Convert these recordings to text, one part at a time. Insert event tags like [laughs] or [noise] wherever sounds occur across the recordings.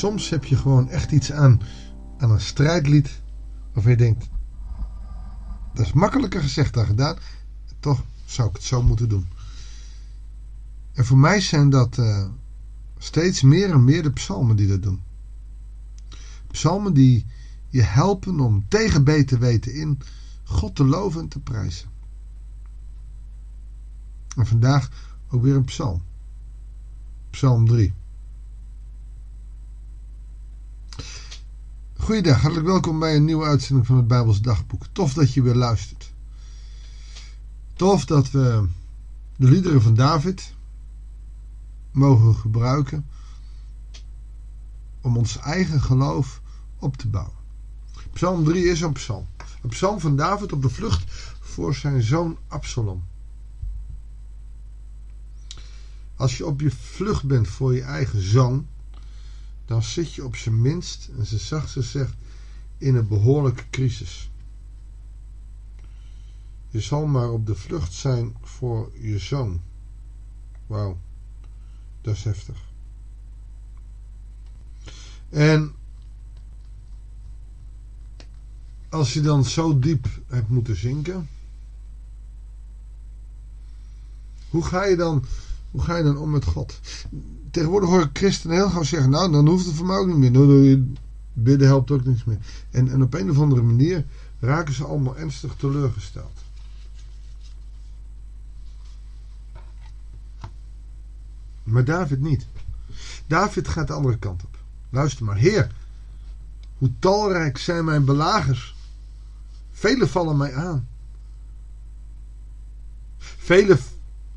Soms heb je gewoon echt iets aan, aan een strijdlied waarvan je denkt, dat is makkelijker gezegd dan gedaan. Toch zou ik het zo moeten doen. En voor mij zijn dat uh, steeds meer en meer de psalmen die dat doen. Psalmen die je helpen om tegen beter weten in God te loven en te prijzen. En vandaag ook weer een psalm. Psalm 3. Goeiedag, hartelijk welkom bij een nieuwe uitzending van het Bijbels Dagboek. Tof dat je weer luistert. Tof dat we de liederen van David mogen gebruiken om ons eigen geloof op te bouwen. Psalm 3 is een psalm. Een psalm van David op de vlucht voor zijn zoon Absalom. Als je op je vlucht bent voor je eigen zoon, dan zit je op zijn minst, en ze zacht ze zegt, in een behoorlijke crisis. Je zal maar op de vlucht zijn voor je zoon. Wauw, dat is heftig. En als je dan zo diep hebt moeten zinken, hoe ga je dan, hoe ga je dan om met God? Tegenwoordig hoor ik christenen heel gauw zeggen, nou dan hoeft het voor mij ook niet meer. Nou, bidden helpt ook niks meer. En, en op een of andere manier raken ze allemaal ernstig teleurgesteld. Maar David niet. David gaat de andere kant op. Luister maar, Heer, hoe talrijk zijn mijn belagers. Velen vallen mij aan. Velen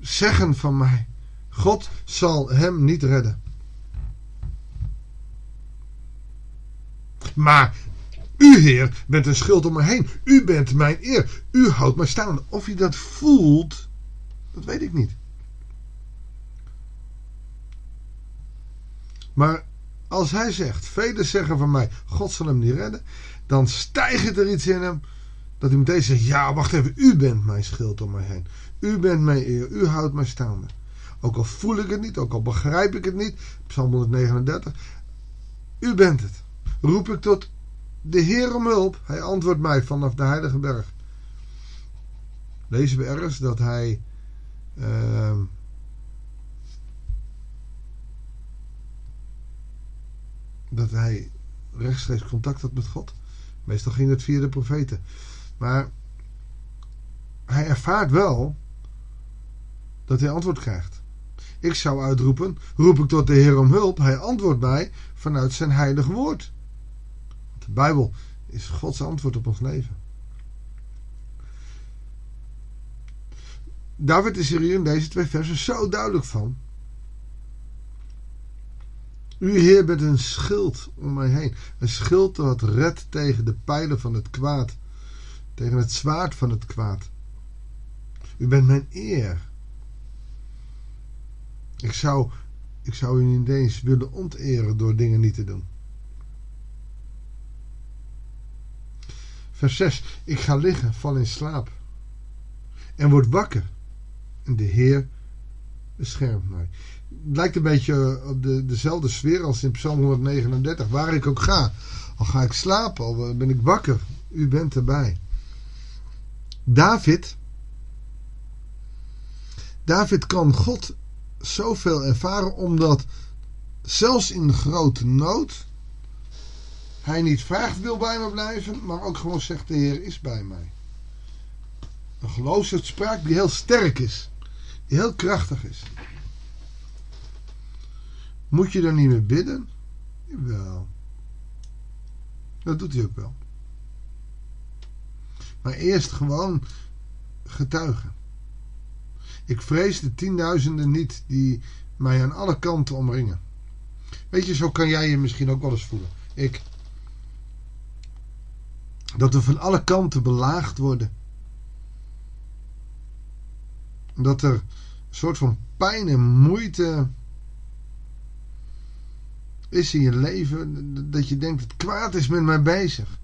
zeggen van mij: God zal hem niet redden. Maar u, Heer, bent een schuld om me heen. U bent mijn eer. U houdt mij staan. Of je dat voelt, dat weet ik niet. Maar als hij zegt, velen zeggen van mij, God zal hem niet redden, dan stijgt er iets in hem dat hij meteen zegt, ja, wacht even, u bent mijn schild om mij heen. U bent mijn eer, u houdt mij staande. Ook al voel ik het niet, ook al begrijp ik het niet, Psalm 139, u bent het. Roep ik tot de Heer om hulp, hij antwoordt mij vanaf de heilige berg. Lezen we ergens dat hij... Uh, dat hij rechtstreeks contact had met God. Meestal ging het via de profeten. Maar hij ervaart wel dat hij antwoord krijgt. Ik zou uitroepen, roep ik tot de Heer om hulp. Hij antwoordt mij vanuit zijn heilige woord. de Bijbel is Gods antwoord op ons leven. David is hier in deze twee versen zo duidelijk van. U, Heer, bent een schild om mij heen. Een schild dat redt tegen de pijlen van het kwaad. Tegen het zwaard van het kwaad. U bent mijn eer. Ik zou, ik zou u niet eens willen onteren door dingen niet te doen. Vers 6. Ik ga liggen, val in slaap. En word wakker. En de Heer beschermt mij lijkt een beetje op de, dezelfde sfeer als in Psalm 139. Waar ik ook ga. Al ga ik slapen, al ben ik wakker. U bent erbij. David. David kan God zoveel ervaren omdat zelfs in grote nood hij niet vraagt wil bij me blijven, maar ook gewoon zegt de Heer is bij mij. Een geloofsuitspraak die heel sterk is, die heel krachtig is. Moet je dan niet meer bidden? Wel. Dat doet hij ook wel. Maar eerst gewoon getuigen. Ik vrees de tienduizenden niet die mij aan alle kanten omringen. Weet je, zo kan jij je misschien ook wel eens voelen. Ik. Dat we van alle kanten belaagd worden. Dat er een soort van pijn en moeite is in je leven dat je denkt: het kwaad is met mij bezig.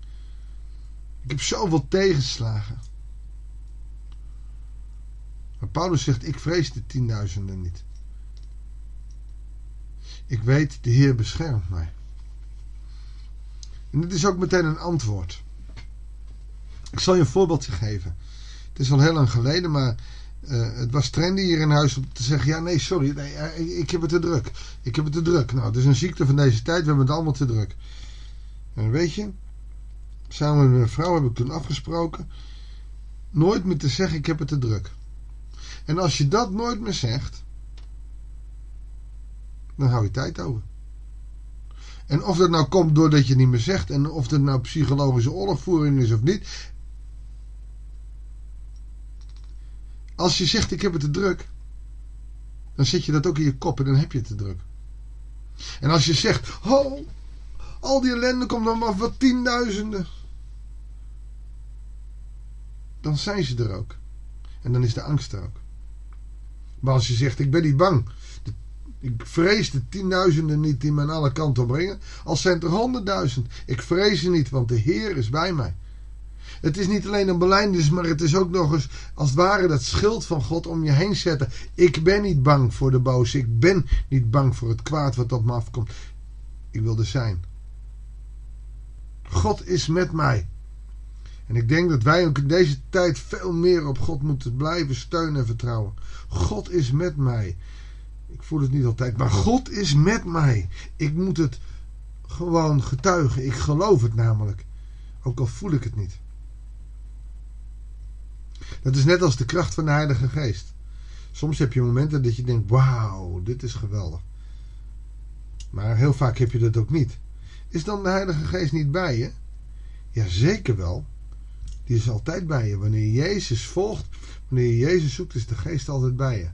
Ik heb zoveel tegenslagen. Maar Paulus zegt: Ik vrees de tienduizenden niet. Ik weet, de Heer beschermt mij. En dit is ook meteen een antwoord. Ik zal je een voorbeeldje geven. Het is al heel lang geleden, maar uh, het was trendy hier in huis om te zeggen: ja, nee, sorry, nee, uh, ik heb het te druk. Ik heb het te druk. Nou, het is een ziekte van deze tijd, we hebben het allemaal te druk. En weet je, samen met mijn vrouw heb ik toen afgesproken: nooit meer te zeggen: ik heb het te druk. En als je dat nooit meer zegt, dan hou je tijd over. En of dat nou komt doordat je niet meer zegt en of dat nou psychologische oorlogvoering is of niet. Als je zegt ik heb het te druk, dan zet je dat ook in je kop en dan heb je het te druk. En als je zegt, oh, al die ellende komt dan maar wat tienduizenden. Dan zijn ze er ook. En dan is de angst er ook. Maar als je zegt, ik ben niet bang. Ik vrees de tienduizenden niet die me aan alle kanten brengen. Al zijn er honderdduizend. Ik vrees ze niet, want de Heer is bij mij. Het is niet alleen een belijdenis, maar het is ook nog eens als het ware dat schild van God om je heen zetten. Ik ben niet bang voor de boze. Ik ben niet bang voor het kwaad wat op me afkomt. Ik wil er zijn. God is met mij. En ik denk dat wij ook in deze tijd veel meer op God moeten blijven steunen en vertrouwen. God is met mij. Ik voel het niet altijd, maar God is met mij. Ik moet het gewoon getuigen. Ik geloof het namelijk. Ook al voel ik het niet. Dat is net als de kracht van de Heilige Geest. Soms heb je momenten dat je denkt: wauw, dit is geweldig. Maar heel vaak heb je dat ook niet. Is dan de Heilige Geest niet bij je? Ja, zeker wel. Die is altijd bij je. Wanneer je Jezus volgt, wanneer je Jezus zoekt, is de Geest altijd bij je.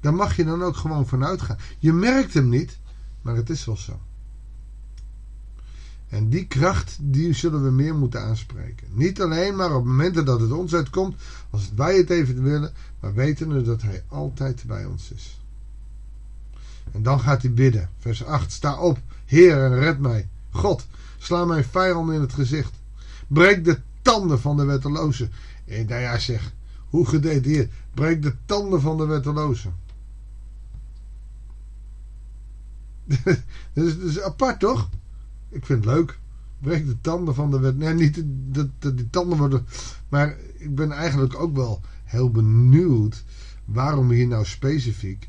Daar mag je dan ook gewoon vanuit gaan. Je merkt hem niet, maar het is wel zo. En die kracht, die zullen we meer moeten aanspreken. Niet alleen maar op momenten dat het ons uitkomt, als wij het even willen, maar weten dat hij altijd bij ons is. En dan gaat hij bidden. Vers 8. Sta op, Heer, en red mij. God, sla mijn vijanden in het gezicht. Breek de tanden van de wettelozen. En nou ja, zeg, hoe gedetailleerd. Breek de tanden van de wettelozen. [laughs] dat, is, apart, toch? Ik vind het leuk. Breek de tanden van de wet. Nee, niet dat, die tanden worden. Maar ik ben eigenlijk ook wel heel benieuwd waarom hier nou specifiek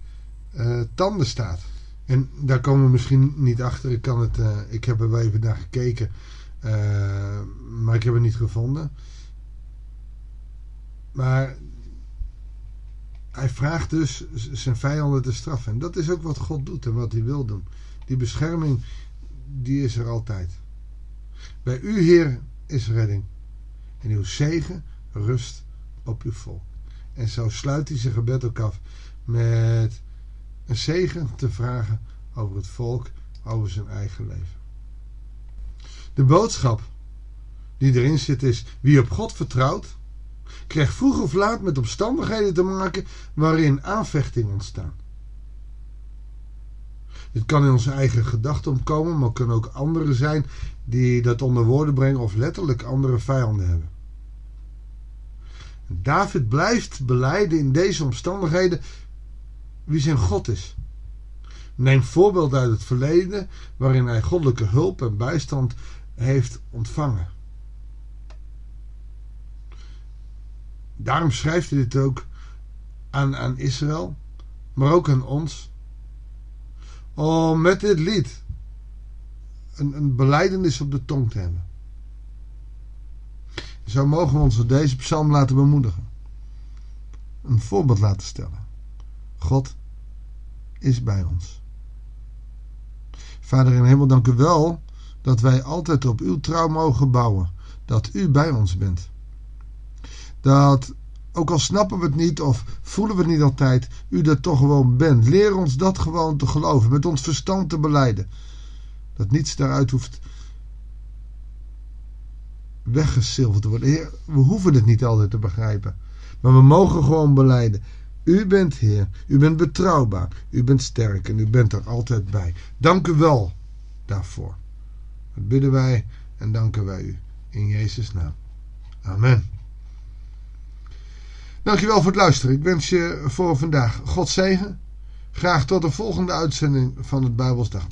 uh, tanden staat. En daar komen we misschien niet achter. Ik, kan het, uh, ik heb er wel even naar gekeken. Uh, maar ik heb het niet gevonden. Maar hij vraagt dus zijn vijanden te straffen. En dat is ook wat God doet en wat hij wil doen. Die bescherming, die is er altijd. Bij u, Heer, is redding. En uw zegen rust op uw volk. En zo sluit hij zijn gebed ook af met een zegen te vragen over het volk, over zijn eigen leven. De boodschap die erin zit is: wie op God vertrouwt, krijgt vroeg of laat met omstandigheden te maken waarin aanvechting ontstaan. Dit kan in onze eigen gedachten omkomen, maar kunnen ook anderen zijn die dat onder woorden brengen of letterlijk andere vijanden hebben. David blijft beleiden in deze omstandigheden wie zijn God is. Neem voorbeeld uit het verleden waarin hij goddelijke hulp en bijstand heeft ontvangen. Daarom schrijft hij dit ook aan, aan Israël, maar ook aan ons. Om met dit lied een, een beleidenis op de tong te hebben. Zo mogen we ons door deze psalm laten bemoedigen. Een voorbeeld laten stellen. God is bij ons. Vader in hemel, dank u wel dat wij altijd op uw trouw mogen bouwen. Dat u bij ons bent. Dat, ook al snappen we het niet of voelen we het niet altijd, u dat toch gewoon bent. Leer ons dat gewoon te geloven, met ons verstand te beleiden. Dat niets daaruit hoeft weggesilverd te worden. We hoeven het niet altijd te begrijpen. Maar we mogen gewoon beleiden. U bent Heer, u bent betrouwbaar, u bent sterk en u bent er altijd bij. Dank u wel daarvoor. Bidden wij en danken wij u. In Jezus' naam. Amen. Dankjewel voor het luisteren. Ik wens je voor vandaag God zegen. Graag tot de volgende uitzending van het Bijbelsdag.